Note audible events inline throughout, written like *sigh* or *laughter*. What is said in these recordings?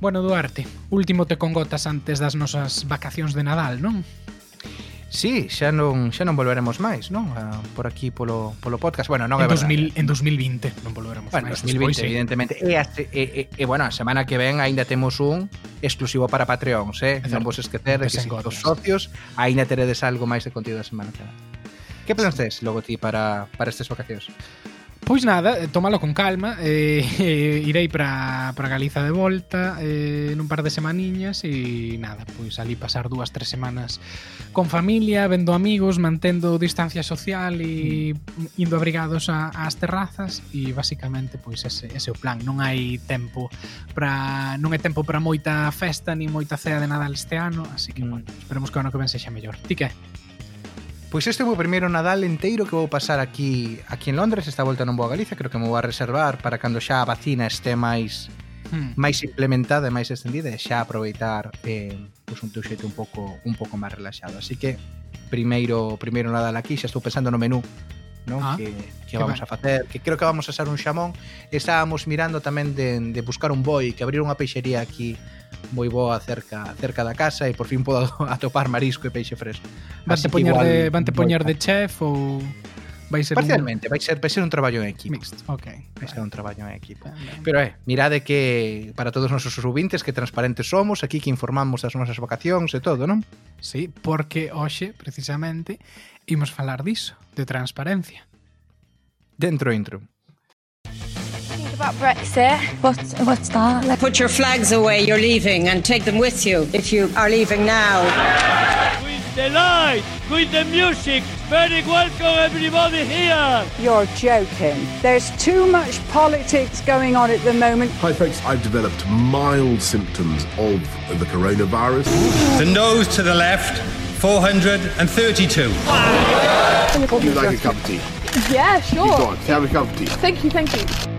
Bueno, Duarte, último te con gotas antes das nosas vacacións de Nadal, non? Sí, xa non xa non volveremos máis, non? A, por aquí polo polo podcast. Bueno, non en é 2000, en 2020 non volveremos bueno, máis. 2020 despois, evidentemente. Sí. E, e, e, e bueno, a semana que ven aínda temos un exclusivo para Patreons, eh? Non vos esquecer que se os socios aínda teredes algo máis de contido a semana que ven. Que plans tes logo ti para para estas vacacións? Pois nada, eh, tómalo con calma eh, eh, Irei para para Galiza de volta eh, Nun par de semaniñas E nada, pois ali pasar dúas, tres semanas Con familia, vendo amigos Mantendo distancia social E indo abrigados a, ás terrazas E basicamente, pois ese, ese é o plan Non hai tempo para Non é tempo para moita festa Ni moita cea de Nadal este ano Así que, mm. bueno, esperemos que o ano que ven sexa mellor Ti que? Pois este é o meu primeiro Nadal enteiro que vou pasar aquí aquí en Londres, esta volta non vou a Galicia, creo que me vou a reservar para cando xa a vacina este máis hmm. máis implementada e máis extendida e xa aproveitar eh, pois un teu xeito un pouco un pouco máis relaxado. Así que primeiro primeiro Nadal aquí, xa estou pensando no menú non? Ah, que, que vamos ben. a facer, que creo que vamos a ser un xamón. Estábamos mirando tamén de, de buscar un boi, que abrir unha peixería aquí moi boa cerca cerca da casa e por fin podo *laughs* atopar marisco e peixe fresco. Vante poñer igual, de, vante poñer de chef ou Vai ser Parcialmente, un... vai ser vai ser un traballo en equipo. Mixed, ok. Vai ser un traballo en equipo. También. Pero é, eh, mirade que para todos os nosos subintes que transparentes somos, aquí que informamos as nosas vacacións e todo, non? Sí, porque hoxe, precisamente, imos falar diso, de transparencia. Dentro intro. about Brexit. What, what's that? Put your flags away, you're leaving, and take them with you if you are leaving now. With the light, with the music. Very welcome everybody here. You're joking. There's too much politics going on at the moment. Hi, folks. I've developed mild symptoms of the coronavirus. The nose to the left, 432. Would you like a cup of tea? Yeah, Go sure. on, have a cup of tea. Thank you, thank you.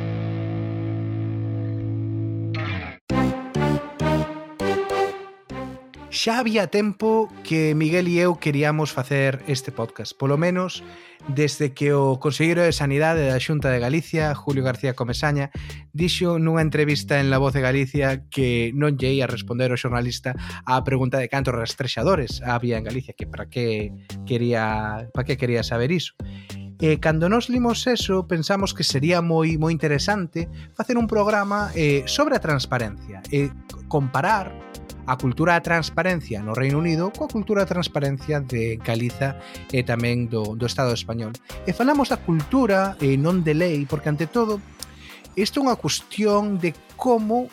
Xa había tempo que Miguel e eu queríamos facer este podcast, polo menos desde que o Conselleiro de Sanidade da Xunta de Galicia, Julio García Comesaña, dixo nunha entrevista en La Voz de Galicia que non lle ia responder o xornalista á pregunta de cantos rastrexadores había en Galicia, que para que quería, para que quería saber iso. E cando nos limos eso, pensamos que sería moi moi interesante facer un programa eh, sobre a transparencia e comparar a cultura da transparencia no Reino Unido coa cultura da transparencia de Galiza e tamén do, do Estado español. E falamos da cultura e non de lei, porque ante todo isto é unha cuestión de como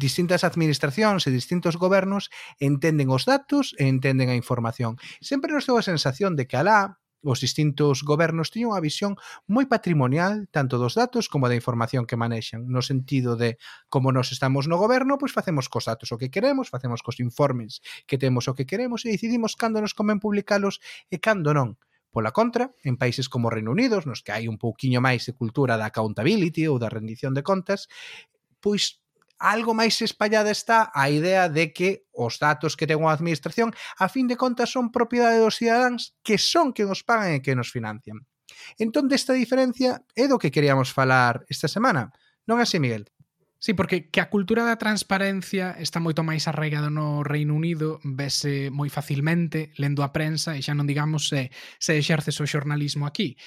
distintas administracións e distintos gobernos entenden os datos e entenden a información. Sempre nos deu a sensación de que alá os distintos gobernos tiñan unha visión moi patrimonial tanto dos datos como da información que manexan, no sentido de como nos estamos no goberno, pois facemos cos datos o que queremos, facemos cos informes que temos o que queremos e decidimos cando nos comen publicalos e cando non. Pola contra, en países como Reino Unido, nos que hai un pouquiño máis de cultura da accountability ou da rendición de contas, pois algo máis espallada está a idea de que os datos que ten unha administración a fin de contas son propiedade dos cidadáns que son que nos pagan e que nos financian. Entón, desta diferencia é do que queríamos falar esta semana. Non así, Miguel? Sí, porque que a cultura da transparencia está moito máis arraigada no Reino Unido, vese moi facilmente lendo a prensa e xa non digamos se, se exerce o xornalismo aquí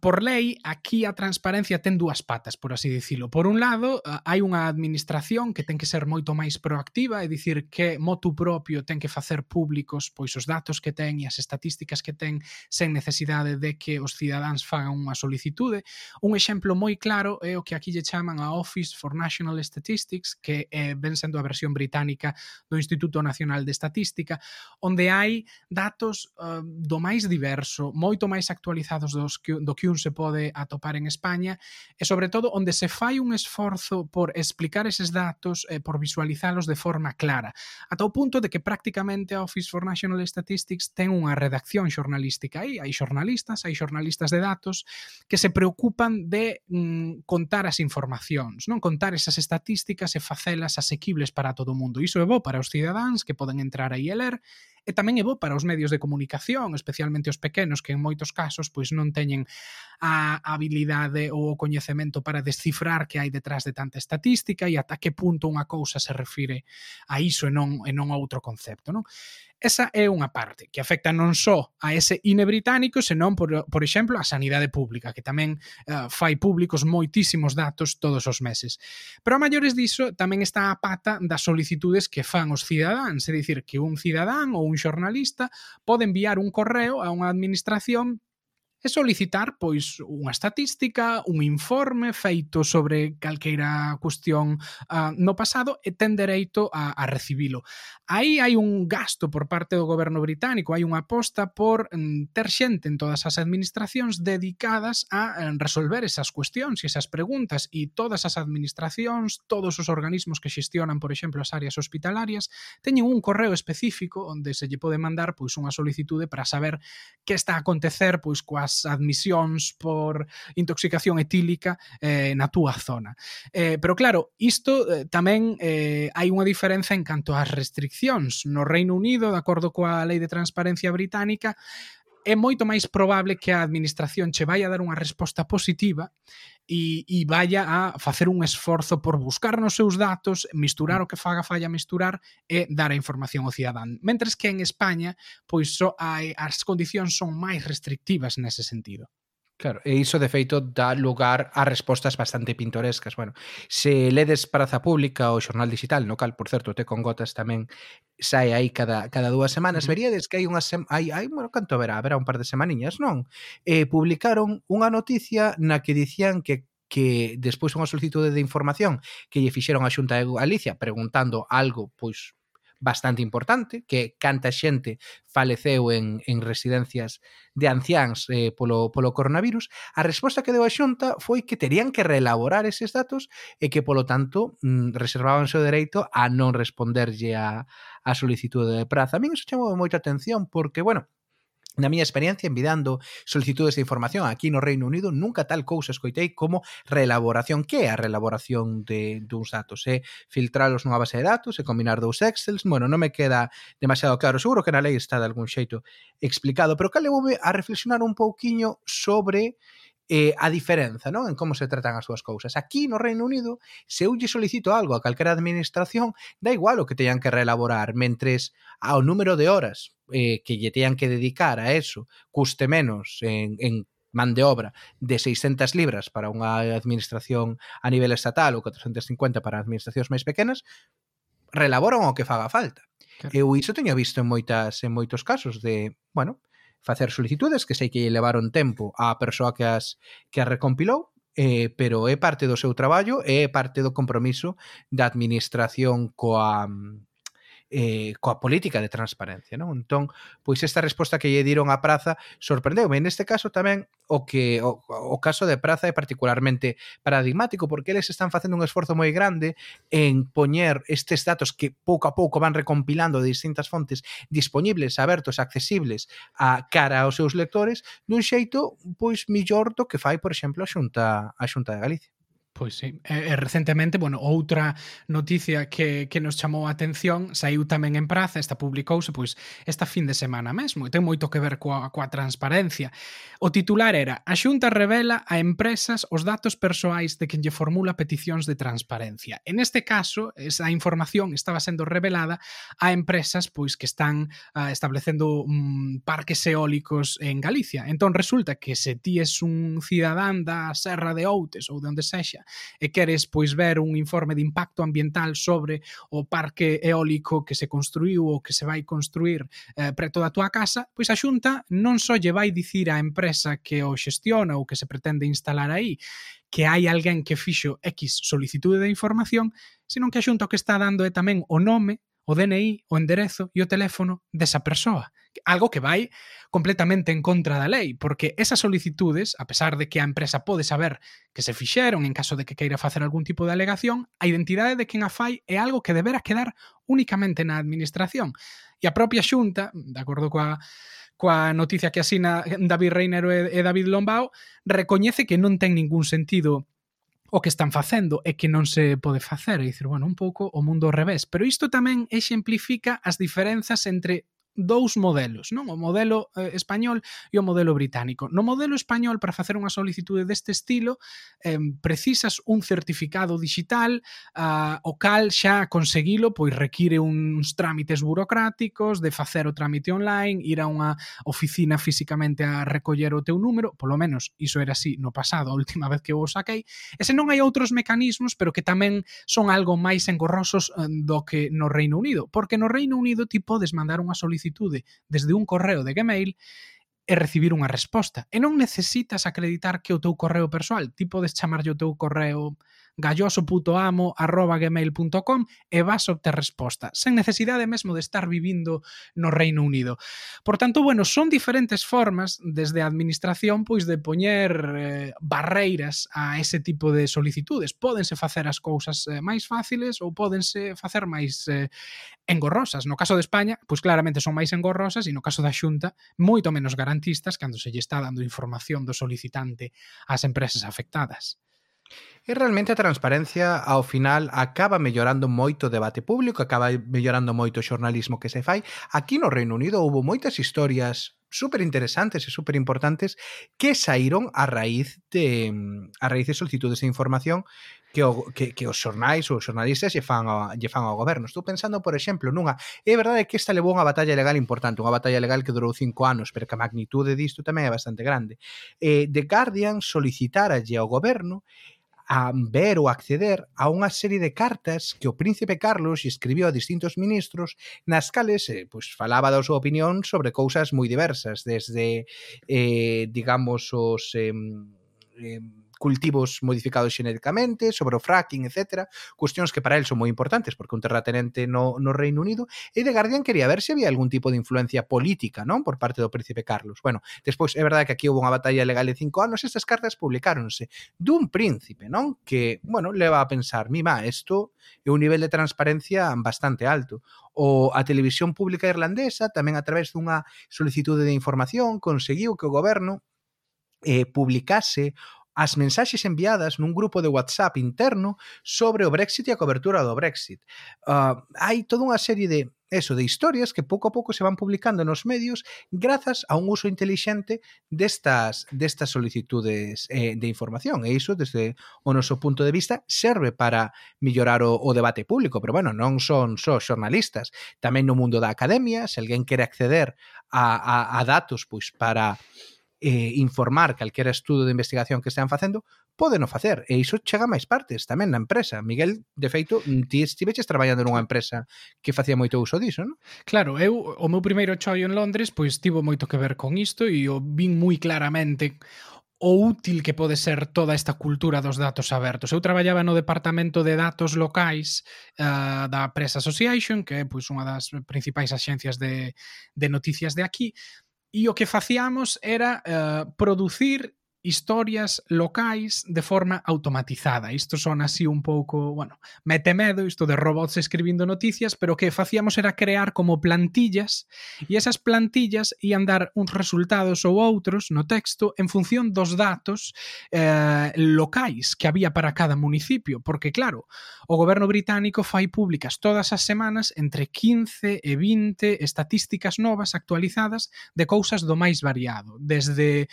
por lei, aquí a transparencia ten dúas patas, por así dicilo. Por un lado, hai unha administración que ten que ser moito máis proactiva, é dicir, que motu propio ten que facer públicos pois os datos que ten e as estatísticas que ten sen necesidade de que os cidadáns fagan unha solicitude. Un exemplo moi claro é o que aquí lle chaman a Office for National Statistics, que eh, ven sendo a versión británica do Instituto Nacional de Estatística, onde hai datos uh, do máis diverso, moito máis actualizados dos que do que un se pode atopar en España e sobre todo onde se fai un esforzo por explicar eses datos e por visualizalos de forma clara, ata o punto de que prácticamente a Office for National Statistics ten unha redacción xornalística aí, hai xornalistas, hai xornalistas de datos que se preocupan de mm, contar as informacións, non contar esas estatísticas e facelas asequibles para todo o mundo. Iso é bo para os cidadáns que poden entrar aí e ler, e tamén é bo para os medios de comunicación, especialmente os pequenos que en moitos casos pois non teñen a habilidade ou o coñecemento para descifrar que hai detrás de tanta estatística e ata que punto unha cousa se refire a iso e non e non a outro concepto, non? Esa é unha parte que afecta non só a ese INE británico, senón, por, por exemplo, a sanidade pública, que tamén uh, fai públicos moitísimos datos todos os meses. Pero a maiores diso tamén está a pata das solicitudes que fan os cidadáns, é dicir, que un cidadán ou un xornalista pode enviar un correo a unha administración e solicitar pois unha estatística, un informe feito sobre calqueira cuestión uh, no pasado e ten dereito a, a recibilo. Aí hai un gasto por parte do goberno británico, hai unha aposta por mm, ter xente en todas as administracións dedicadas a eh, resolver esas cuestións e esas preguntas e todas as administracións, todos os organismos que xestionan, por exemplo, as áreas hospitalarias, teñen un correo específico onde se lle pode mandar pois unha solicitude para saber que está a acontecer pois coas as admisións por intoxicación etílica eh, na túa zona. Eh, pero claro, isto eh, tamén eh, hai unha diferenza en canto ás restriccións. No Reino Unido, de acordo coa Lei de Transparencia Británica, é moito máis probable que a administración che vai a dar unha resposta positiva e, e vaya a facer un esforzo por buscar nos seus datos, misturar o que faga falla misturar e dar a información ao cidadán. Mentres que en España, pois so, hai, as condicións son máis restrictivas nese sentido. Claro, e iso de feito dá lugar a respostas bastante pintorescas. Bueno, se ledes Praza Pública ou Xornal Digital, no cal, por certo, te con gotas tamén sai aí cada, cada dúas semanas, veríades que hai unha sem hai, hai, bueno, canto verá, verá un par de semaniñas, non? Eh, publicaron unha noticia na que dicían que que despois unha solicitude de información que lle fixeron a Xunta de Galicia preguntando algo pois bastante importante, que canta xente faleceu en, en residencias de anciáns eh, polo, polo coronavirus, a resposta que deu a Xunta foi que terían que reelaborar eses datos e que, polo tanto, mm, reservaban o dereito a non responderlle a, a solicitude de praza. A min iso chamou moita atención porque, bueno, Na miña experiencia envidando solicitudes de información aquí no Reino Unido nunca tal cousa escoitei como reelaboración. Que é a reelaboración de, duns datos? É filtralos nunha base de datos e combinar dous excels? Bueno, non me queda demasiado claro. Seguro que na lei está de algún xeito explicado, pero cal levoume a reflexionar un pouquiño sobre eh, a diferenza non en como se tratan as súas cousas. Aquí no Reino Unido, se eu lle solicito algo a calquera administración, da igual o que teñan que reelaborar, mentres ao número de horas eh, que lle teñan que dedicar a eso custe menos en, en man de obra de 600 libras para unha administración a nivel estatal ou 450 para administracións máis pequenas, relaboran o que faga falta. Claro. Eu iso teño visto en moitas en moitos casos de, bueno, facer solicitudes, que sei que lle levaron tempo á persoa que as, que as recompilou, eh, pero é parte do seu traballo e é parte do compromiso da administración coa, mm, eh, coa política de transparencia, non? Entón, pois esta resposta que lle diron a Praza sorprendeume. Neste caso tamén o que o, o caso de Praza é particularmente paradigmático porque eles están facendo un esforzo moi grande en poñer estes datos que pouco a pouco van recompilando de distintas fontes disponibles, abertos, accesibles a cara aos seus lectores dun xeito pois millor do que fai, por exemplo, a Xunta a Xunta de Galicia. Pois sí. E, e recentemente, bueno, outra noticia que, que nos chamou a atención saiu tamén en praza, esta publicouse pois esta fin de semana mesmo, e ten moito que ver coa, coa transparencia. O titular era A Xunta revela a empresas os datos persoais de quen lle formula peticións de transparencia. En este caso, esa información estaba sendo revelada a empresas pois que están uh, establecendo mm, parques eólicos en Galicia. Entón resulta que se ti es un cidadán da Serra de Outes ou de onde sexa e queres pois ver un informe de impacto ambiental sobre o parque eólico que se construiu ou que se vai construir eh, preto da túa casa, pois a Xunta non só lle vai dicir á empresa que o xestiona ou que se pretende instalar aí que hai alguén que fixo X solicitude de información, senón que a Xunta o que está dando é tamén o nome o DNI, o enderezo e o teléfono desa persoa. Algo que vai completamente en contra da lei, porque esas solicitudes, a pesar de que a empresa pode saber que se fixeron en caso de que queira facer algún tipo de alegación, a identidade de quen a fai é algo que deberá quedar únicamente na administración. E a propia xunta, de acordo coa coa noticia que asina David Reinero e David Lombao, recoñece que non ten ningún sentido o que están facendo e que non se pode facer, e dicir, bueno, un pouco o mundo ao revés, pero isto tamén exemplifica as diferenzas entre dous modelos, non? O modelo eh, español e o modelo británico. No modelo español, para facer unha solicitude deste estilo, eh, precisas un certificado digital, ah, o cal xa conseguilo, pois require uns trámites burocráticos, de facer o trámite online, ir a unha oficina físicamente a recoller o teu número, polo menos iso era así no pasado, a última vez que eu o saquei, e se non hai outros mecanismos, pero que tamén son algo máis engorrosos do que no Reino Unido, porque no Reino Unido ti podes mandar unha solicitude solicitude desde un correo de Gmail e recibir unha resposta. E non necesitas acreditar que o teu correo persoal, ti podes chamarlle o teu correo galloso.amo@gmail.com e vas obter resposta, sen necesidade mesmo de estar vivindo no Reino Unido. Por tanto, bueno, son diferentes formas desde a administración pois de poñer eh, barreiras a ese tipo de solicitudes. Pódense facer as cousas eh, máis fáciles ou pódense facer máis eh, engorrosas. No caso de España, pois claramente son máis engorrosas e no caso da Xunta, moito menos garantistas cando se lle está dando información do solicitante ás empresas afectadas. E realmente a transparencia ao final acaba mellorando moito o debate público, acaba mellorando moito o xornalismo que se fai. Aquí no Reino Unido houve moitas historias super interesantes e super importantes que saíron a raíz de a raíz de solicitudes de información que, o, que, que os xornais ou os xornalistas lle fan, ao, lle fan ao goberno. Estou pensando, por exemplo, nunha... É verdade que esta levou unha batalla legal importante, unha batalla legal que durou cinco anos, pero que a magnitude disto tamén é bastante grande. Eh, The Guardian solicitaralle ao goberno a ver ou acceder a unha serie de cartas que o príncipe Carlos escribiu a distintos ministros nas cales eh, pois, falaba da súa opinión sobre cousas moi diversas, desde, eh, digamos, os... Eh, eh, cultivos modificados xenéticamente, sobre o fracking, etc. Cuestións que para el son moi importantes, porque un terratenente no, no Reino Unido. E The Guardian quería ver se había algún tipo de influencia política non por parte do príncipe Carlos. Bueno, despois é verdade que aquí houve unha batalla legal de cinco anos, estas cartas publicáronse dun príncipe, non? Que, bueno, leva a pensar, mima, isto é un nivel de transparencia bastante alto o a televisión pública irlandesa tamén a través dunha solicitude de información conseguiu que o goberno eh, publicase as mensaxes enviadas nun grupo de WhatsApp interno sobre o Brexit e a cobertura do Brexit. Uh, hai toda unha serie de eso, de historias que pouco a pouco se van publicando nos medios grazas a un uso intelixente destas, destas solicitudes eh, de información. E iso, desde o noso punto de vista, serve para millorar o, o debate público. Pero, bueno, non son só xornalistas. Tamén no mundo da academia, se alguén quere acceder a, a, a datos pois para eh, informar calquera estudo de investigación que estean facendo, podeno facer, e iso chega a máis partes, tamén na empresa. Miguel, de feito, ti estiveches traballando nunha empresa que facía moito uso diso, non? Claro, eu, o meu primeiro chollo en Londres, pois tivo moito que ver con isto e o vin moi claramente o útil que pode ser toda esta cultura dos datos abertos. Eu traballaba no departamento de datos locais uh, da Press Association, que é pois, unha das principais axencias de, de noticias de aquí, E o que facíamos era uh, producir historias locais de forma automatizada. Isto son así un pouco, bueno, mete medo isto de robots escribindo noticias, pero o que facíamos era crear como plantillas e esas plantillas ian dar uns resultados ou outros no texto en función dos datos eh, locais que había para cada municipio, porque claro, o goberno británico fai públicas todas as semanas entre 15 e 20 estatísticas novas actualizadas de cousas do máis variado, desde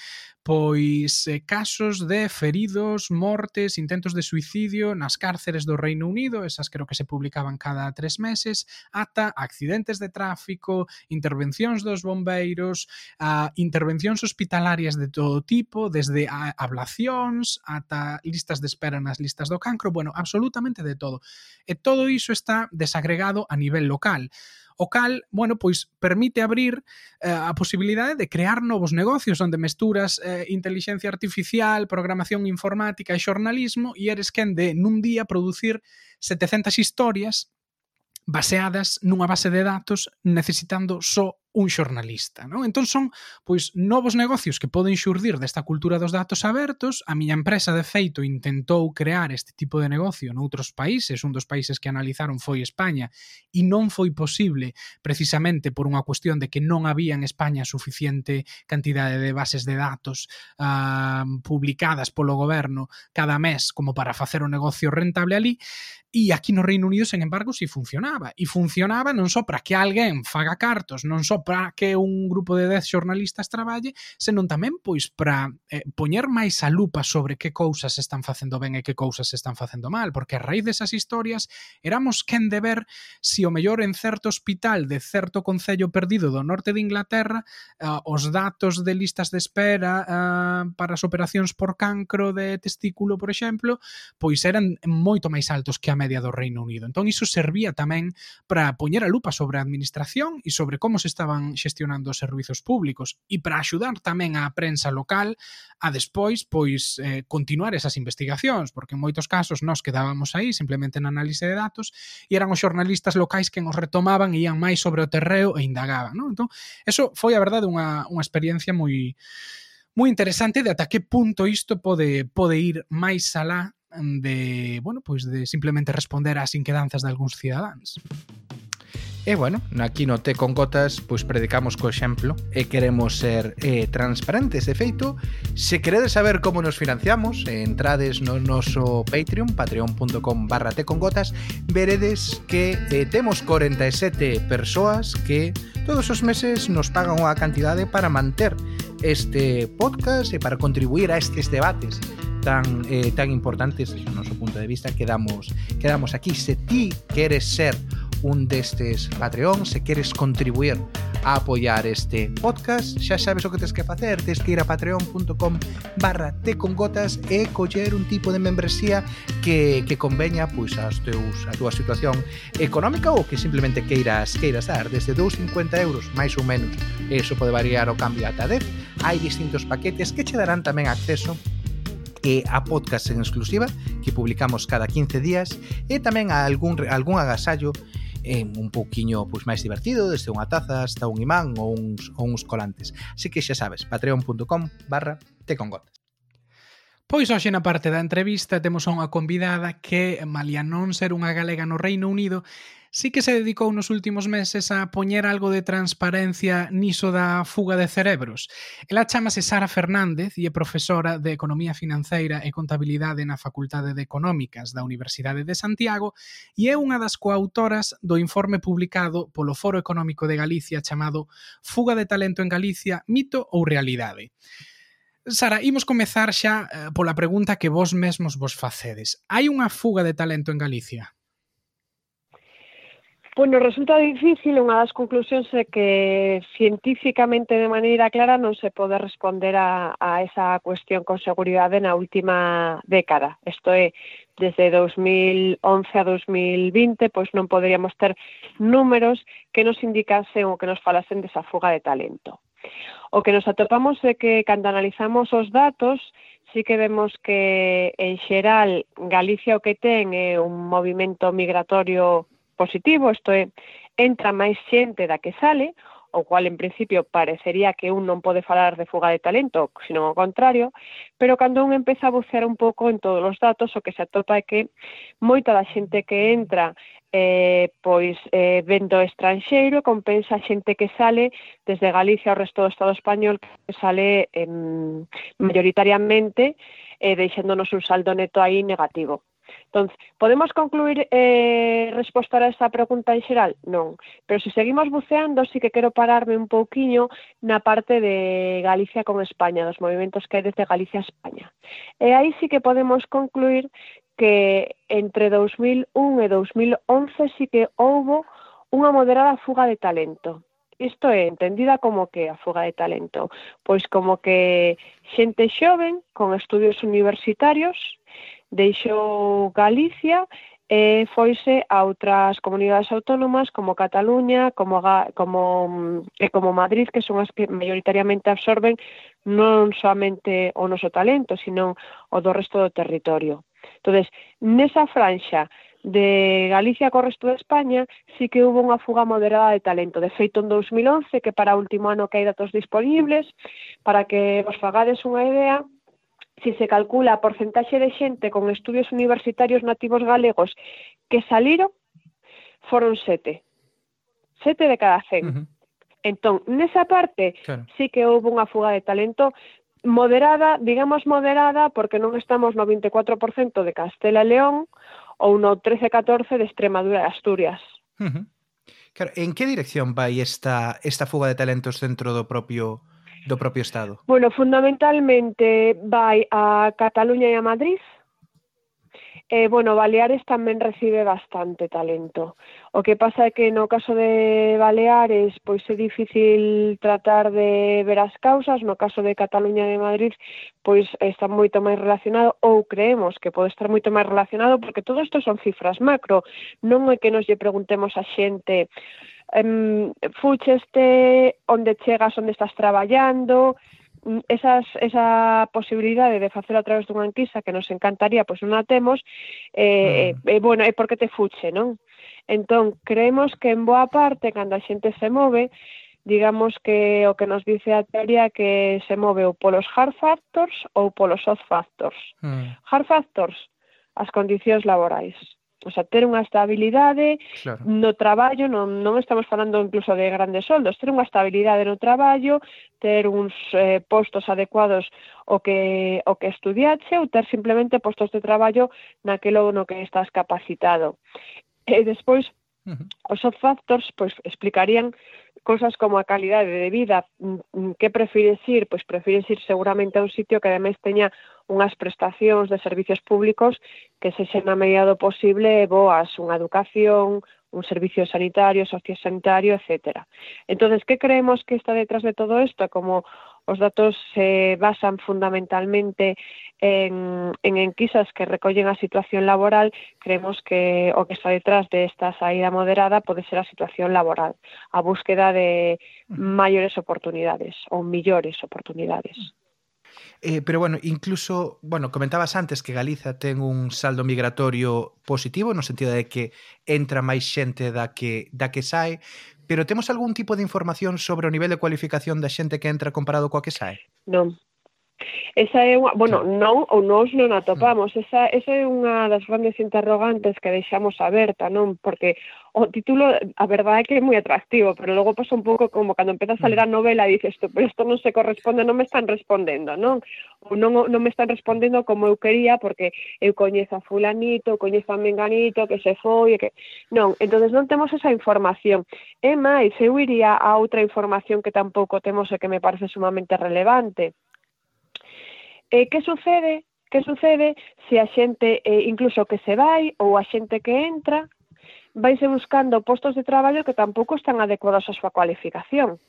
pois pois eh, casos de feridos, mortes, intentos de suicidio nas cárceres do Reino Unido, esas creo que se publicaban cada tres meses, ata accidentes de tráfico, intervencións dos bombeiros, a intervencións hospitalarias de todo tipo, desde a ablacións ata listas de espera nas listas do cancro, bueno, absolutamente de todo. E todo iso está desagregado a nivel local o cal, bueno, pois permite abrir eh, a posibilidade de crear novos negocios onde mesturas eh, inteligencia artificial, programación informática e xornalismo e eres quen de nun día producir 700 historias baseadas nunha base de datos necesitando só un xornalista, non? Entón son pois novos negocios que poden xurdir desta cultura dos datos abertos. A miña empresa de feito intentou crear este tipo de negocio noutros países, un dos países que analizaron foi España e non foi posible precisamente por unha cuestión de que non había en España suficiente cantidade de bases de datos uh, publicadas polo goberno cada mes como para facer o negocio rentable ali. E aquí no Reino Unido, sen embargo, si funcionaba. E funcionaba non só para que alguén faga cartos, non só só para que un grupo de 10 xornalistas traballe, senón tamén pois para eh, poñer máis a lupa sobre que cousas están facendo ben e que cousas están facendo mal, porque a raíz desas historias éramos quen de ver si o mellor en certo hospital de certo concello perdido do norte de Inglaterra eh, os datos de listas de espera eh, para as operacións por cancro de testículo, por exemplo, pois eran moito máis altos que a media do Reino Unido. Entón iso servía tamén para poñer a lupa sobre a administración e sobre como se estaba estaban xestionando os servizos públicos e para axudar tamén á prensa local a despois pois eh, continuar esas investigacións, porque en moitos casos nós quedábamos aí simplemente na análise de datos e eran os xornalistas locais que nos retomaban e ían máis sobre o terreo e indagaban, non? Entón, eso foi a verdade unha, unha experiencia moi moi interesante de ata que punto isto pode pode ir máis alá de, bueno, pois de simplemente responder ás inquedanzas de algúns cidadáns. E bueno, aquí no Té con Gotas pois predicamos co exemplo e queremos ser eh, transparentes. De feito, se queredes saber como nos financiamos, eh, entrades no noso Patreon, patreon.com barra con Gotas, veredes que eh, temos 47 persoas que todos os meses nos pagan unha cantidade para manter este podcast e para contribuir a estes debates tan eh, tan importantes desde o noso punto de vista que damos, que damos aquí. Se ti queres ser un destes Patreon se queres contribuir a apoiar este podcast xa sabes o que tens que facer tens que ir a patreon.com barra te con gotas e coller un tipo de membresía que, que conveña pois, as teus, a túa situación económica ou que simplemente queiras queiras dar. Desde 2,50 euros máis ou menos eso pode variar o cambio ata 10 hai distintos paquetes que che darán tamén acceso e a podcast en exclusiva que publicamos cada 15 días e tamén a algún, algún agasallo é un pouquiño pois, máis divertido, desde unha taza hasta un imán ou uns, ou uns colantes. Así que xa sabes, patreon.com barra tecongotas. Pois hoxe na parte da entrevista temos a unha convidada que, malia non ser unha galega no Reino Unido, sí que se dedicou nos últimos meses a poñer algo de transparencia niso da fuga de cerebros. Ela chamase Sara Fernández e é profesora de Economía Financeira e Contabilidade na Facultade de Económicas da Universidade de Santiago e é unha das coautoras do informe publicado polo Foro Económico de Galicia chamado Fuga de talento en Galicia, mito ou realidade? Sara, imos comezar xa eh, pola pregunta que vos mesmos vos facedes. Hai unha fuga de talento en Galicia? Bueno, resulta difícil, unha das conclusións é que científicamente de maneira clara non se pode responder a, a esa cuestión con seguridade na última década. Isto é, desde 2011 a 2020, pois non poderíamos ter números que nos indicasen ou que nos falasen desa fuga de talento. O que nos atopamos é que cando analizamos os datos, sí que vemos que en xeral Galicia o que ten é un movimento migratorio positivo, isto é, entra máis xente da que sale, o cual en principio parecería que un non pode falar de fuga de talento, sino o contrario, pero cando un empeza a bucear un pouco en todos os datos, o que se atopa é que moita da xente que entra eh, pois eh, vendo estranxeiro compensa a xente que sale desde Galicia ao resto do Estado español que sale eh, mayoritariamente eh, deixándonos un saldo neto aí negativo. Entón, podemos concluir eh, resposta a esta pregunta en xeral? Non. Pero se seguimos buceando, sí que quero pararme un pouquiño na parte de Galicia con España, dos movimentos que hai desde Galicia a España. E aí sí que podemos concluir que entre 2001 e 2011 sí que houbo unha moderada fuga de talento. Isto é entendida como que a fuga de talento, pois como que xente xoven con estudios universitarios deixou Galicia e foise a outras comunidades autónomas como Cataluña, como como mm, e como Madrid, que son as que maioritariamente absorben non somente o noso talento, sino o do resto do territorio. Entonces, nesa franxa de Galicia co resto de España, sí que hubo unha fuga moderada de talento. De feito, en 2011, que para o último ano que hai datos disponibles, para que vos fagades unha idea, si se calcula a porcentaxe de xente con estudios universitarios nativos galegos que saliron, foron sete. Sete de cada cen. Uh -huh. Entón, nesa parte, claro. sí que houve unha fuga de talento moderada, digamos moderada, porque non estamos no 24% de Castela e León ou no 13-14 de Extremadura e Asturias. Uh -huh. Claro, en que dirección vai esta, esta fuga de talentos dentro do propio do propio Estado? Bueno, fundamentalmente vai a Cataluña e a Madrid, Eh, bueno, Baleares tamén recibe bastante talento. O que pasa é que no caso de Baleares pois é difícil tratar de ver as causas, no caso de Cataluña e de Madrid pois está moito máis relacionado ou creemos que pode estar moito máis relacionado porque todo isto son cifras macro, non é que nos lle preguntemos a xente um, fucheste, onde chegas, onde estás traballando, esas, esa posibilidade de facelo a través dunha enquisa que nos encantaría, pois non a temos, eh, mm. Eh, eh, bueno, é porque te fuche, non? Entón, creemos que en boa parte, cando a xente se move, digamos que o que nos dice a teoría que se move ou polos hard factors ou polos soft factors. Mm. Hard factors, as condicións laborais o sea, ter unha estabilidade claro. no traballo, non, non estamos falando incluso de grandes soldos, ter unha estabilidade no traballo, ter uns eh, postos adecuados o que o que estudiache ou ter simplemente postos de traballo naquelo no que estás capacitado. E despois uh -huh. os soft factors pois explicarían cousas como a calidade de vida, mm, mm, que prefires ir? Pois prefires ir seguramente a un sitio que ademais teña unhas prestacións de servicios públicos que se xen na medida do posible boas, unha educación, un servicio sanitario, sociosanitario, etcétera. Entonces, que creemos que está detrás de todo isto? Como Os datos se basan fundamentalmente en, en enquisas que recollen a situación laboral. Creemos que o que está detrás de esta saída moderada pode ser a situación laboral, a búsqueda de maiores oportunidades ou millores oportunidades. Eh, pero bueno, incluso, bueno, comentabas antes que Galiza ten un saldo migratorio positivo no sentido de que entra máis xente da que da que sae, pero temos algún tipo de información sobre o nivel de cualificación da xente que entra comparado coa que sae? Non, Esa é unha, bueno, non ou nós non mm. atopamos, esa, esa é unha das grandes interrogantes que deixamos aberta, non? Porque o título, a verdade é que é moi atractivo, pero logo pasa un pouco como cando empezas a ler mm. a novela e dices, pero isto non se corresponde, non me están respondendo, non? Ou non, non me están respondendo como eu quería, porque eu coñezo a fulanito, coñezo a menganito, que se foi, e que... Non, entonces non temos esa información. E máis, eu iría a outra información que tampouco temos e que me parece sumamente relevante E que sucede? Que sucede se a xente, eh, incluso que se vai ou a xente que entra, vaise buscando postos de traballo que tampouco están adecuados á súa cualificación.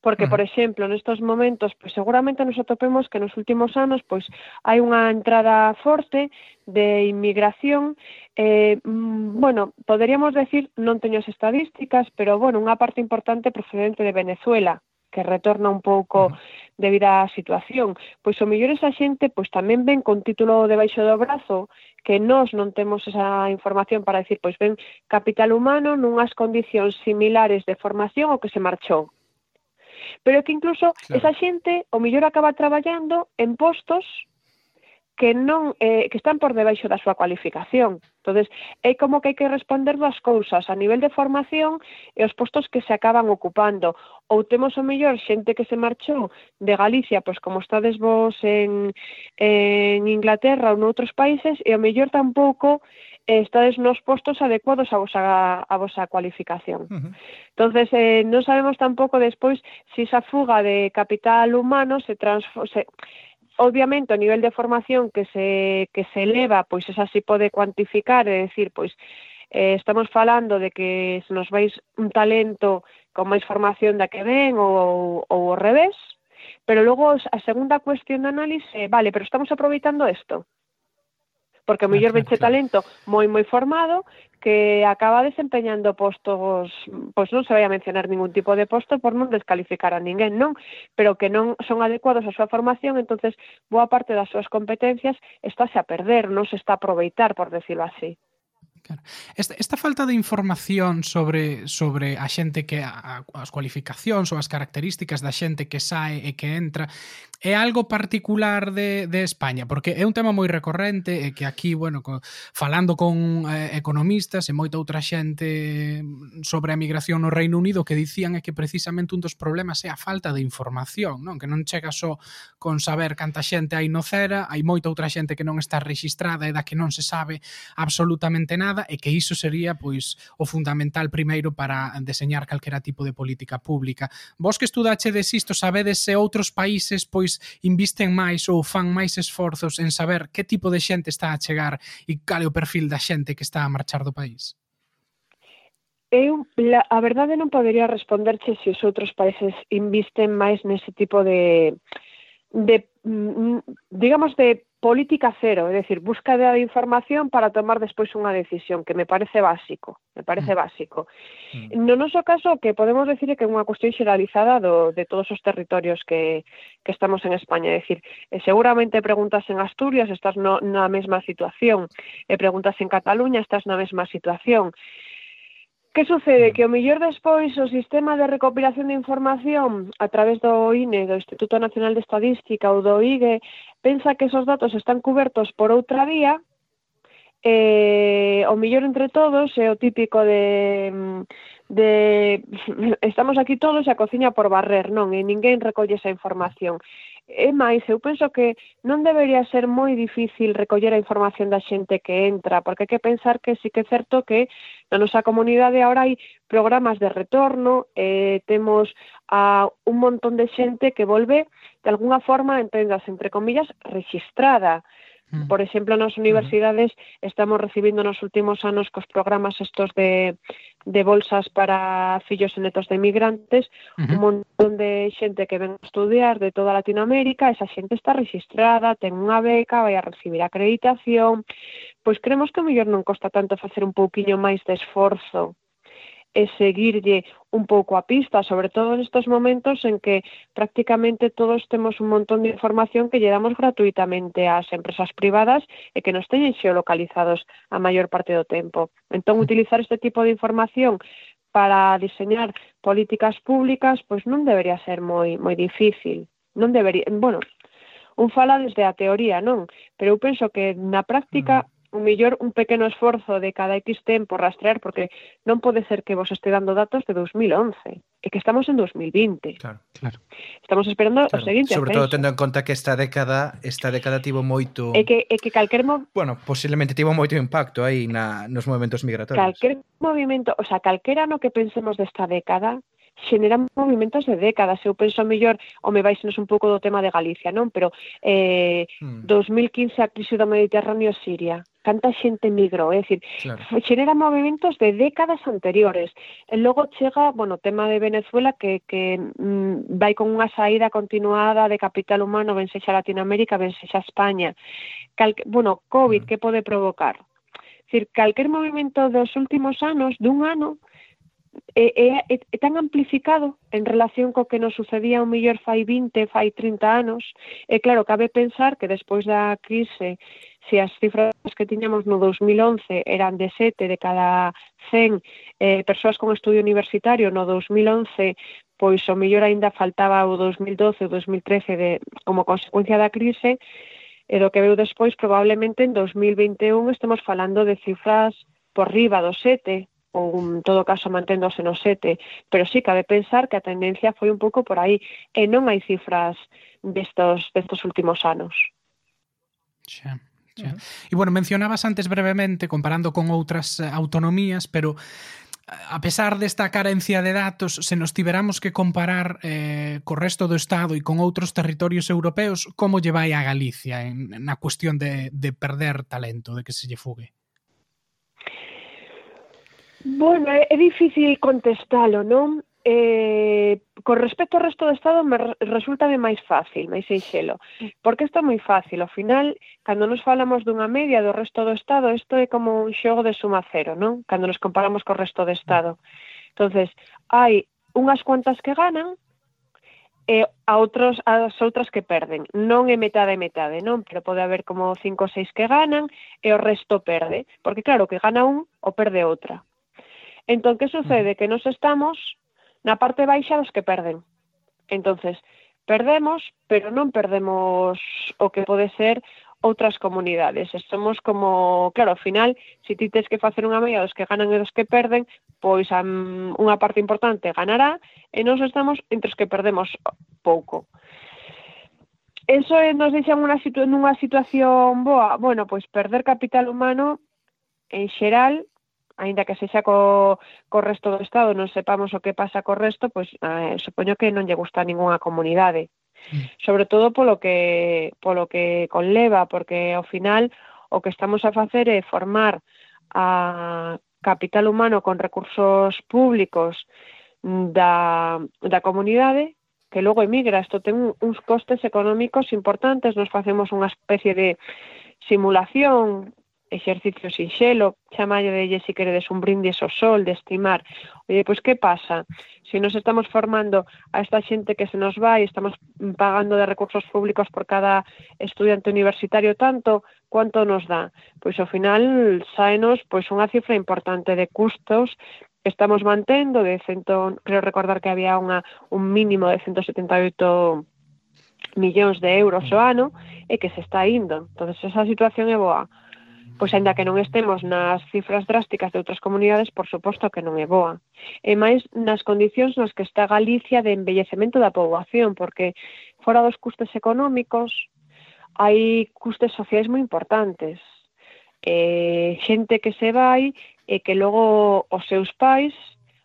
Porque, por exemplo, nestos momentos, pois seguramente nos atopemos que nos últimos anos pois hai unha entrada forte de inmigración. Eh, mm, bueno, poderíamos decir, non teño as estadísticas, pero, bueno, unha parte importante procedente de Venezuela, que retorna un pouco debido á situación. Pois o mellor esa xente pois tamén ven con título debaixo do brazo que nós non temos esa información para decir, pois ven capital humano nunhas condicións similares de formación o que se marchou. Pero que incluso claro. esa xente o mellor acaba traballando en postos que non eh, que están por debaixo da súa cualificación. Entonces, é como que hai que responder dúas cousas, a nivel de formación e os postos que se acaban ocupando. Ou temos o mellor xente que se marchou de Galicia, pois como estades vos en, en Inglaterra ou noutros países, e o mellor tampouco eh, estades nos postos adecuados a vosa, a vosa cualificación. Uh -huh. Entonces, eh, non sabemos tampouco despois se si esa fuga de capital humano se, transfo se obviamente o nivel de formación que se, que se eleva, pois esa si pode cuantificar, é dicir, pois eh, estamos falando de que se nos vais un talento con máis formación da que ven ou, ou ao revés, pero logo a segunda cuestión de análise, vale, pero estamos aproveitando isto porque o mellor venche talento moi moi formado que acaba desempeñando postos, pois non se vai a mencionar ningún tipo de posto por non descalificar a ninguén, non, pero que non son adecuados á súa formación, entonces boa parte das súas competencias estáse a perder, non se está a aproveitar, por decirlo así. Claro. Esta, esta falta de información sobre, sobre a xente que a, as cualificacións ou as características da xente que sae e que entra é algo particular de, de España porque é un tema moi recorrente e que aquí, bueno, co, falando con eh, economistas e moita outra xente sobre a migración no Reino Unido que dicían é que precisamente un dos problemas é a falta de información, non? Que non chega só con saber canta xente hai no Cera, hai moita outra xente que non está registrada e da que non se sabe absolutamente nada nada e que iso sería pois o fundamental primeiro para deseñar calquera tipo de política pública. Vos que estudachedes isto, sabedes se outros países pois invisten máis ou fan máis esforzos en saber que tipo de xente está a chegar e cal é o perfil da xente que está a marchar do país? Eu, la, a verdade, non podería responderche se os outros países invisten máis nese tipo de, de mm, mm, digamos, de política cero, é dicir, busca de información para tomar despois unha decisión, que me parece básico, me parece mm. básico. Mm. No noso caso, que podemos decir que é unha cuestión xeralizada do, de todos os territorios que, que estamos en España, é dicir, eh, seguramente preguntas en Asturias, estás no, na mesma situación, e eh, preguntas en Cataluña, estás na mesma situación. Que sucede? Que o millor despois o sistema de recopilación de información a través do INE, do Instituto Nacional de Estadística ou do IGE, pensa que esos datos están cubertos por outra vía, eh, o millor entre todos é o típico de de *laughs* estamos aquí todos e a cociña por barrer, non? E ninguén recolle esa información. É máis, eu penso que non debería ser moi difícil recoller a información da xente que entra, porque hai que pensar que sí que é certo que na nosa comunidade agora hai programas de retorno, eh, temos a un montón de xente que volve de alguna forma, entendas, entre comillas, registrada. Mm. Por exemplo, nas mm. universidades estamos recibindo nos últimos anos cos programas estos de, de bolsas para fillos e netos de emigrantes, uh -huh. un montón de xente que ven a estudiar de toda Latinoamérica, esa xente está registrada, ten unha beca, vai a recibir acreditación, pois creemos que mellor non costa tanto facer un pouquiño máis de esforzo e seguirlle un pouco a pista, sobre todo nestes momentos en que prácticamente todos temos un montón de información que lle damos gratuitamente ás empresas privadas e que nos teñen xeolocalizados a maior parte do tempo. Entón, mm. utilizar este tipo de información para diseñar políticas públicas, pois non debería ser moi moi difícil. Non debería, bueno, un fala desde a teoría, non, pero eu penso que na práctica mm o millor un pequeno esforzo de cada X tempo rastrear, porque non pode ser que vos este dando datos de 2011, e que estamos en 2020. Claro, claro. Estamos esperando claro. o seguinte Sobre todo tendo en conta que esta década esta década tivo moito... É que, é que calquer... Mo... Bueno, posiblemente tivo moito impacto aí na, nos movimentos migratorios. Calquer movimento, o sea, calquera no que pensemos desta década, xeneran movimentos de décadas. Eu penso mellor, o me vais un pouco do tema de Galicia, non? Pero eh, hmm. 2015 a crise do Mediterráneo Siria canta xente migrou, é dicir, claro. xenera movimentos de décadas anteriores. E logo chega, bueno, o tema de Venezuela que, que mm, vai con unha saída continuada de capital humano, ben sexa Latinoamérica, ben sexa España. Cal, bueno, COVID, mm. que pode provocar? Dicir, calquer movimento dos últimos anos, dun ano, é, é, é, é tan amplificado en relación co que nos sucedía o mellor fai 20, fai 30 anos, e claro, cabe pensar que despois da crise se as cifras que tiñamos no 2011 eran de 7 de cada 100 eh, persoas con estudio universitario, no 2011 pois o mellor aínda faltaba o 2012 ou 2013 de, como consecuencia da crise, e do que veu despois probablemente en 2021 estemos falando de cifras por riba do 7, ou en todo caso manténdose no 7, pero sí cabe pensar que a tendencia foi un pouco por aí e non hai cifras destos, destos últimos anos. Xa. Che. Uh -huh. E bueno, mencionabas antes brevemente comparando con outras eh, autonomías, pero eh, a pesar desta carencia de datos, se nos tiveramos que comparar eh, co resto do Estado e con outros territorios europeos, como lle vai a Galicia en, na cuestión de, de perder talento, de que se lle fugue? Bueno, é, é difícil contestalo, non? eh, con respecto ao resto do Estado me resulta máis fácil, máis sinxelo. Porque isto é moi fácil. Ao final, cando nos falamos dunha media do resto do Estado, isto é como un xogo de suma cero, non? Cando nos comparamos co resto do Estado. entonces hai unhas cuantas que ganan e a outros, as outras que perden. Non é metade e metade, non? Pero pode haber como cinco ou seis que ganan e o resto perde. Porque claro, que gana un ou perde outra. Entón, que sucede? Que nos estamos na parte baixa dos que perden. Entonces, perdemos, pero non perdemos o que pode ser outras comunidades. Somos como, claro, ao final, se ti tens que facer unha media dos que ganan e dos que perden, pois um, unha parte importante ganará e nós estamos entre os que perdemos pouco. Eso nos deixa unha situ nunha situación boa. Bueno, pois perder capital humano en xeral aínda que sexa co, co resto do Estado non sepamos o que pasa co resto, pois eh, supoño que non lle gusta a ninguna comunidade. Mm. Sobre todo polo que, polo que conleva, porque ao final o que estamos a facer é formar a capital humano con recursos públicos da, da comunidade que logo emigra. Isto ten uns costes económicos importantes, nos facemos unha especie de simulación exercicio sinxelo, chamalle de se queredes un brindis ao sol, de estimar. Oye, pois que pasa? Se nos estamos formando a esta xente que se nos vai, estamos pagando de recursos públicos por cada estudiante universitario tanto, quanto nos dá? Pois ao final saenos pois unha cifra importante de custos que estamos mantendo de cento, creo recordar que había unha, un mínimo de 178 millóns de euros o mm. ano e que se está indo. Entonces esa situación é boa. Pois aínda que non estemos nas cifras drásticas de outras comunidades, por suposto que non é boa. E máis nas condicións nas que está Galicia de embellecemento da poboación, porque fora dos custes económicos hai custes sociais moi importantes. Eh, xente que se vai e que logo os seus pais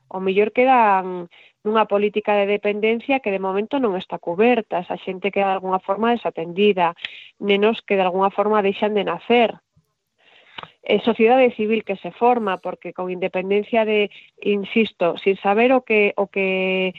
o mellor quedan nunha política de dependencia que de momento non está coberta, esa xente que de alguna forma desatendida, nenos que de alguna forma deixan de nacer, eh, sociedade civil que se forma, porque con independencia de, insisto, sin saber o que o que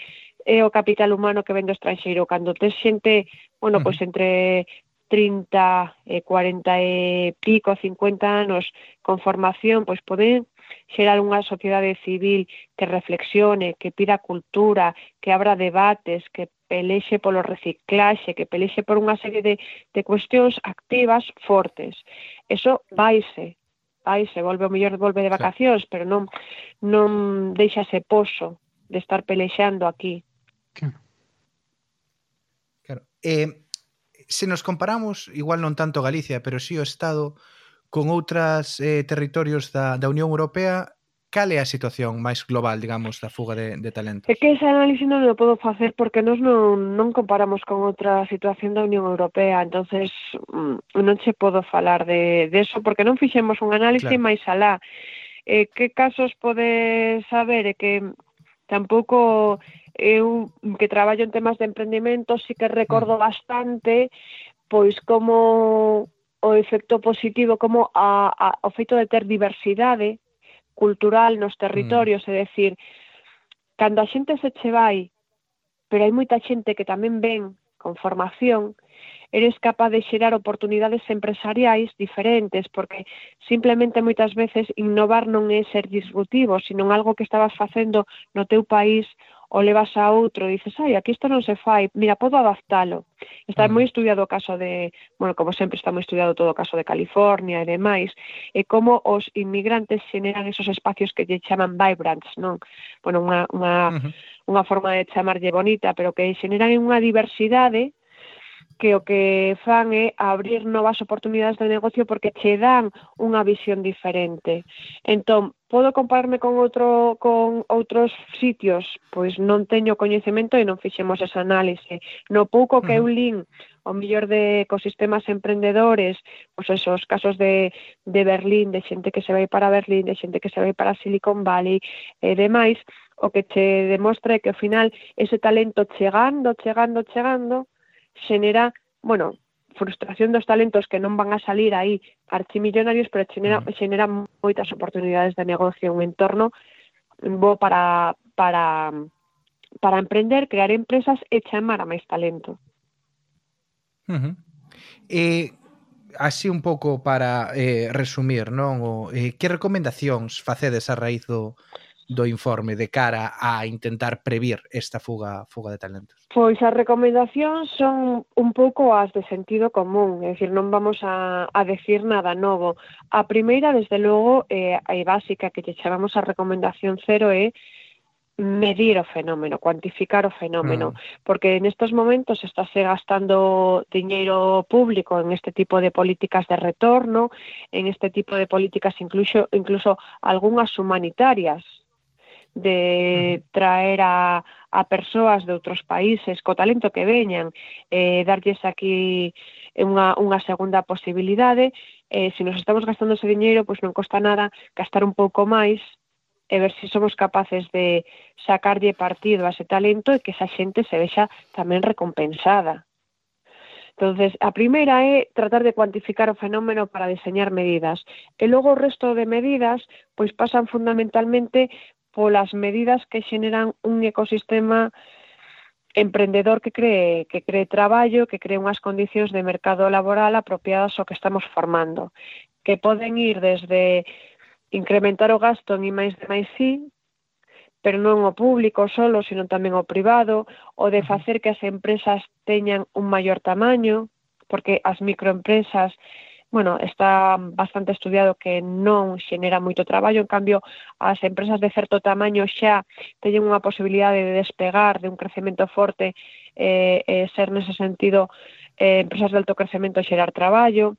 é o capital humano que vende estranxeiro, cando tes xente, bueno, pois pues entre 30, eh, 40 e pico, 50 anos con formación, pois poden xerar unha sociedade civil que reflexione, que pida cultura, que abra debates, que pelexe polo reciclaxe, que pelexe por unha serie de, de cuestións activas fortes. Eso vaise, aí se volve o mellor volve de vacacións, claro. pero non non deixa ese poso de estar pelexando aquí. Claro. claro. Eh, se nos comparamos, igual non tanto Galicia, pero si sí o Estado con outras eh, territorios da, da Unión Europea, cal é a situación máis global, digamos, da fuga de, de talentos? É que ese análise non o podo facer porque nós non, non comparamos con outra situación da Unión Europea, entonces mm, non che podo falar de, de eso porque non fixemos un análise claro. máis alá. Eh, que casos pode saber é que tampouco eu que traballo en temas de emprendimento sí que recordo mm. bastante pois como o efecto positivo como a, a, o feito de ter diversidade cultural nos mm. territorios, mm. é dicir, cando a xente se che vai, pero hai moita xente que tamén ven con formación, eres capaz de xerar oportunidades empresariais diferentes, porque simplemente moitas veces innovar non é ser disruptivo, sino algo que estabas facendo no teu país o levas a outro e dices, ai, aquí isto non se fai, mira, podo adaptalo. Está moi estudiado o caso de, bueno, como sempre está moi estudiado todo o caso de California e demais, e como os inmigrantes xeneran esos espacios que lle chaman vibrants, non? Bueno, unha, unha, uh -huh. unha forma de chamarlle bonita, pero que xeneran unha diversidade que o que fan é abrir novas oportunidades de negocio porque che dan unha visión diferente. Entón, Podo compararme con outro con outros sitios, pois non teño coñecemento e non fixemos esa análise. No pouco que eu lin o mellor de ecosistemas emprendedores, pois esos casos de, de Berlín, de xente que se vai para Berlín, de xente que se vai para Silicon Valley e demais, o que che demostra é que ao final ese talento chegando, chegando, chegando, xenera, bueno, frustración dos talentos que non van a salir aí archimillonarios, pero xenera, mm. xeneran moitas oportunidades de negocio, un entorno bo para, para, para emprender, crear empresas e chamar a máis talento. Uh -huh. E así un pouco para eh, resumir, non? O, eh, que recomendacións facedes a raíz do, do informe de cara a intentar previr esta fuga fuga de talentos? Pois as recomendacións son un pouco as de sentido común, é dicir, non vamos a, a decir nada novo. A primeira, desde logo, é, eh, é básica, que lle chamamos a recomendación cero é medir o fenómeno, cuantificar o fenómeno, mm. porque en estos momentos estáse gastando diñeiro público en este tipo de políticas de retorno, en este tipo de políticas incluso incluso algunhas humanitarias, de traer a, a persoas de outros países co talento que veñan e eh, darlles aquí unha, unha segunda posibilidade eh, se nos estamos gastando ese diñeiro pois non costa nada gastar un pouco máis e ver se somos capaces de sacarlle partido a ese talento e que esa xente se vexa tamén recompensada. Entonces, a primeira é tratar de cuantificar o fenómeno para diseñar medidas. E logo o resto de medidas pois pasan fundamentalmente polas medidas que xeneran un ecosistema emprendedor que cree que cree traballo, que cree unhas condicións de mercado laboral apropiadas ao que estamos formando, que poden ir desde incrementar o gasto en máis de máis sí, pero non o público solo, sino tamén o privado, o de facer que as empresas teñan un maior tamaño, porque as microempresas bueno, está bastante estudiado que non xenera moito traballo, en cambio as empresas de certo tamaño xa teñen unha posibilidade de despegar de un crecemento forte eh, eh, ser nese sentido eh, empresas de alto crecemento xerar traballo,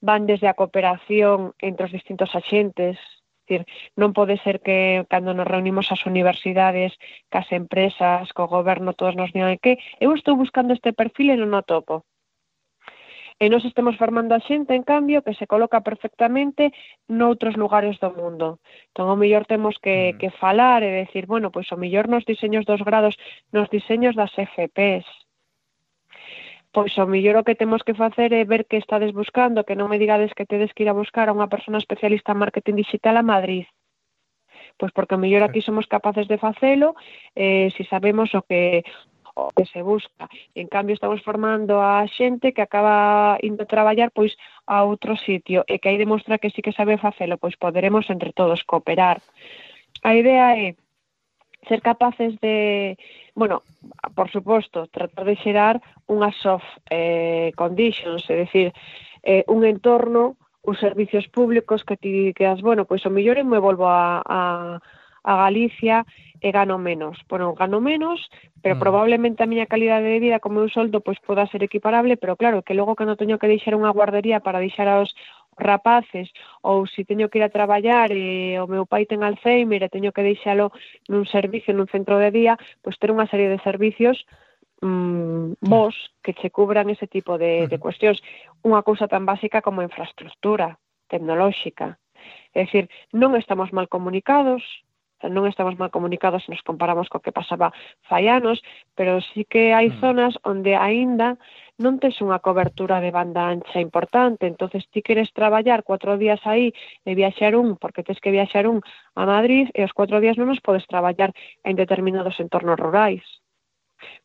van desde a cooperación entre os distintos axentes, decir, non pode ser que cando nos reunimos as universidades, cas empresas, co goberno, todos nos digan que eu estou buscando este perfil e non o topo E nós estemos formando a xente, en cambio, que se coloca perfectamente noutros lugares do mundo. Entón, o mellor temos que, mm. que falar e decir, bueno, pois o mellor nos diseños dos grados, nos diseños das FPs, pois o mellor o que temos que facer é ver que estades buscando, que non me digades que tedes que ir a buscar a unha persona especialista en marketing digital a Madrid. Pois porque o mellor aquí somos capaces de facelo, eh, se si sabemos o que o que se busca. En cambio, estamos formando a xente que acaba indo a traballar pois a outro sitio e que aí demostra que sí que sabe facelo, pois poderemos entre todos cooperar. A idea é ser capaces de, bueno, por suposto, tratar de xerar unhas soft eh, conditions, é dicir, eh, un entorno, os servicios públicos que ti quedas, bueno, pois o mellor me volvo a, a a Galicia e gano menos. Bueno, gano menos, pero mm. probablemente a miña calidade de vida como un soldo pois poda ser equiparable, pero claro, que logo cando teño que deixar unha guardería para deixar aos rapaces ou se teño que ir a traballar e o meu pai ten Alzheimer e teño que deixalo nun servicio, nun centro de día, pois ter unha serie de servicios mmm, vos que che cubran ese tipo de, mm. de cuestións. Unha cousa tan básica como infraestructura tecnolóxica. É dicir, non estamos mal comunicados, non estamos mal comunicados se nos comparamos co que pasaba fai anos, pero sí que hai mm. zonas onde aínda non tes unha cobertura de banda ancha importante, entonces ti queres traballar cuatro días aí e viaxar un, porque tes que viaxar un a Madrid e os cuatro días non os podes traballar en determinados entornos rurais,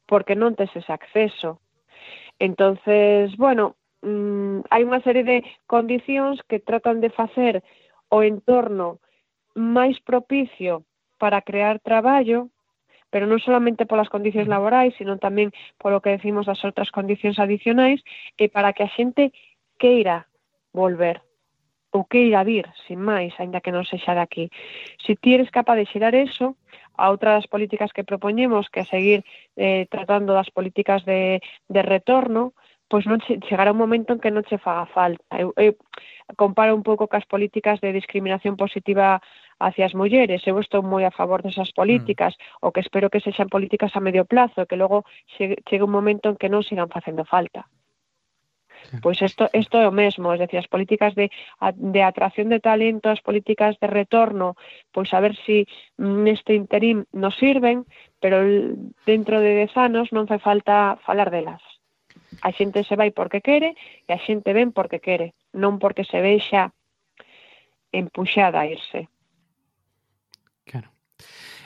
porque non tes ese acceso. Entonces, bueno, mmm, hai unha serie de condicións que tratan de facer o entorno máis propicio para crear traballo, pero non solamente polas condicións laborais, sino tamén polo que decimos das outras condicións adicionais, e para que a xente queira volver ou queira vir, sin máis, aínda que non sexa daqui. Se ti eres capaz de xerar eso, a outra das políticas que propoñemos, que é seguir eh, tratando das políticas de, de retorno, pois non che, chegará un momento en que non che faga falta. Eu, eu comparo un pouco cas políticas de discriminación positiva hacia as mulleres. Eu estou moi a favor desas políticas, mm. o que espero que sexan políticas a medio plazo, que logo chegue un momento en que non sigan facendo falta. Pois isto isto é o mesmo, es decir, as políticas de, de atracción de talento, as políticas de retorno, pois a ver si neste interim nos sirven, pero dentro de 10 anos non fai falta falar delas. A xente se vai porque quere e a xente ven porque quere, non porque se vexa empuxada a irse.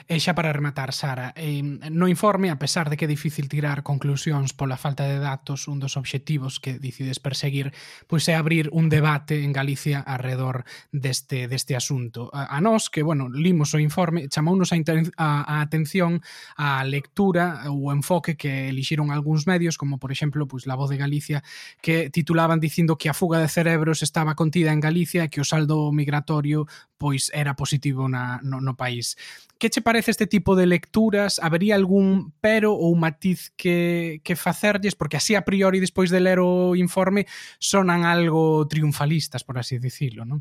E xa para rematar, Sara, eh, no informe, a pesar de que é difícil tirar conclusións pola falta de datos, un dos obxectivos que decides perseguir pois é abrir un debate en Galicia alrededor deste, deste asunto. A, a nós, que, bueno, limos o informe, chamounos a, a, a atención a lectura ou enfoque que elixiron algúns medios, como, por exemplo, pois, La Voz de Galicia, que titulaban dicindo que a fuga de cerebros estaba contida en Galicia e que o saldo migratorio pois era positivo na, no, no país. Que che parece este tipo de lecturas? Habería algún pero ou matiz que, que facerlles? Porque así a priori, despois de ler o informe, sonan algo triunfalistas, por así dicilo, non?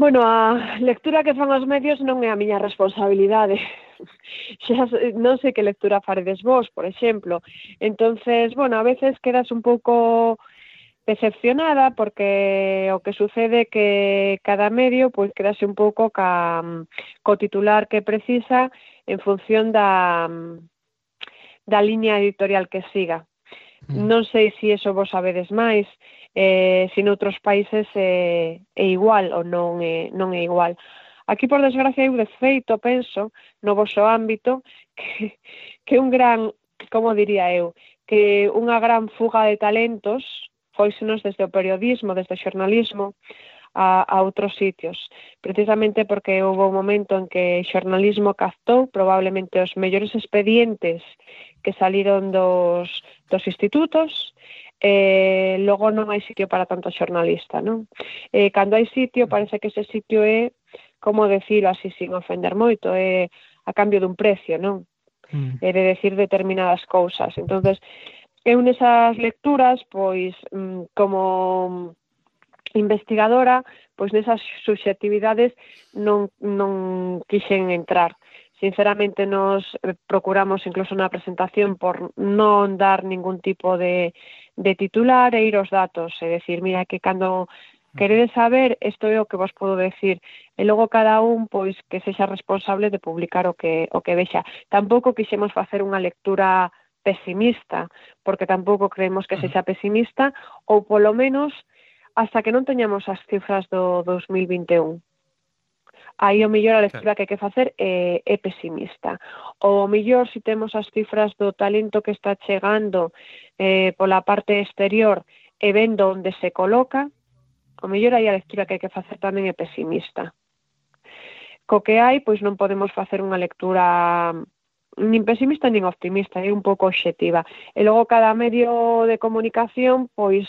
Bueno, a lectura que fan os medios non é a miña responsabilidade. *laughs* Xa non sei que lectura faredes vos, por exemplo. Entonces, bueno, a veces quedas un pouco decepcionada porque o que sucede que cada medio pois quedase un pouco ca, co titular que precisa en función da, da liña editorial que siga. Mm. Non sei se si eso vos sabedes máis, eh, se noutros países eh, é igual ou non é, non é igual. Aquí, por desgracia, eu de feito penso no vosso ámbito *laughs* que, que un gran, como diría eu, que unha gran fuga de talentos foisenos desde o periodismo, desde o xornalismo, a, a outros sitios, precisamente porque houve un momento en que o xornalismo captou probablemente os mellores expedientes que saliron dos, dos institutos, eh, logo non hai sitio para tanto xornalista, non? Eh, cando hai sitio, parece que ese sitio é, como decirlo así sin ofender moito, é a cambio dun precio, non? Mm. É de decir determinadas cousas. entonces eu nesas lecturas, pois, mm, como investigadora, pois nesas subjetividades non, non quixen entrar. Sinceramente, nos procuramos incluso na presentación por non dar ningún tipo de, de titular e ir os datos. É dicir, mira, que cando mm. queredes saber, isto é o que vos podo decir. E logo cada un, pois, que sexa responsable de publicar o que, o que vexa. Tampouco quixemos facer unha lectura pesimista, porque tampouco creemos que sexa mm. pesimista, ou polo menos hasta que non teñamos as cifras do 2021. Aí o mellor a lectura que hai que facer é, é pesimista. Ou o mellor se si temos as cifras do talento que está chegando eh, pola parte exterior e vendo onde se coloca, o mellor aí a lectura que hai que facer tamén é pesimista. Co que hai, pois non podemos facer unha lectura nin pesimista nin optimista, é un pouco obxectiva. E logo cada medio de comunicación pois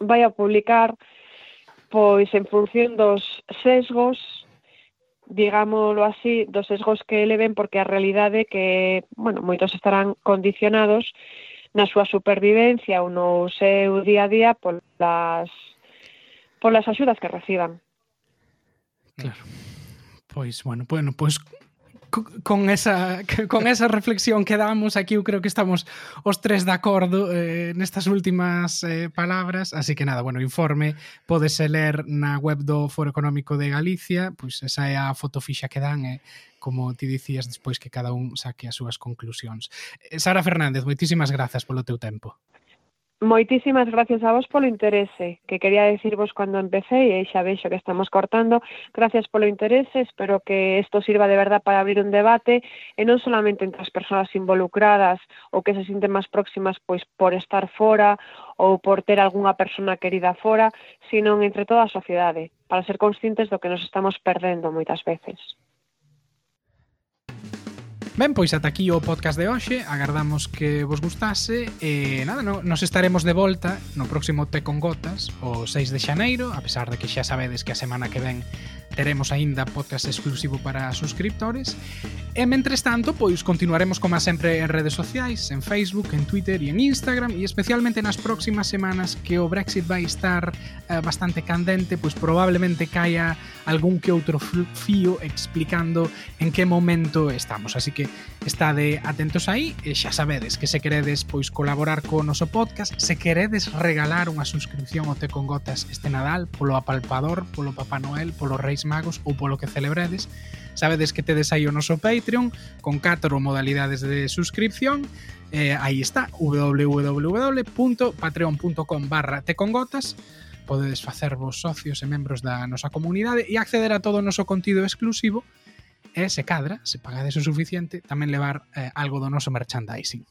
vai a publicar pois en función dos sesgos digámoslo así, dos sesgos que eleven porque a realidade que, bueno, moitos estarán condicionados na súa supervivencia ou no seu día a día polas polas axudas que reciban. Claro. Pois, bueno, bueno, pois con esa *laughs* con esa reflexión que damos aquí eu creo que estamos os tres de acordo eh, nestas últimas eh, palabras, así que nada, bueno, informe podese ler na web do Foro Económico de Galicia, pois esa é a fotofixa que dan e eh, como ti dicías despois que cada un saque as súas conclusións. Eh, Sara Fernández, moitísimas grazas polo teu tempo. Moitísimas gracias a vos polo interese, que quería decirvos cando empecé e xa vexo que estamos cortando. Gracias polo interese, espero que isto sirva de verdad para abrir un debate e non solamente entre as persoas involucradas ou que se sinten máis próximas pois por estar fora ou por ter algunha persona querida fora, sino entre toda a sociedade, para ser conscientes do que nos estamos perdendo moitas veces. Ben, pois ata aquí o podcast de hoxe Agardamos que vos gustase E nada, no, nos estaremos de volta No próximo Te con Gotas O 6 de Xaneiro A pesar de que xa sabedes que a semana que ven teremos aínda podcast exclusivo para suscriptores. E mentres tanto, pois continuaremos como sempre en redes sociais, en Facebook, en Twitter e en Instagram e especialmente nas próximas semanas que o Brexit vai estar eh, bastante candente, pois probablemente caia algún que outro fío explicando en que momento estamos. Así que estade atentos aí e xa sabedes que se queredes pois colaborar co noso podcast, se queredes regalar unha suscripción ao Te con Gotas este Nadal polo apalpador, polo Papá Noel, polo Reis Reis Magos ou polo que celebredes. Sabedes que tedes aí o noso Patreon con 4 modalidades de suscripción. Eh, aí está, www.patreon.com barra tecongotas podedes facervos socios e membros da nosa comunidade e acceder a todo o noso contido exclusivo e se cadra, se pagades o suficiente, tamén levar eh, algo do noso merchandising.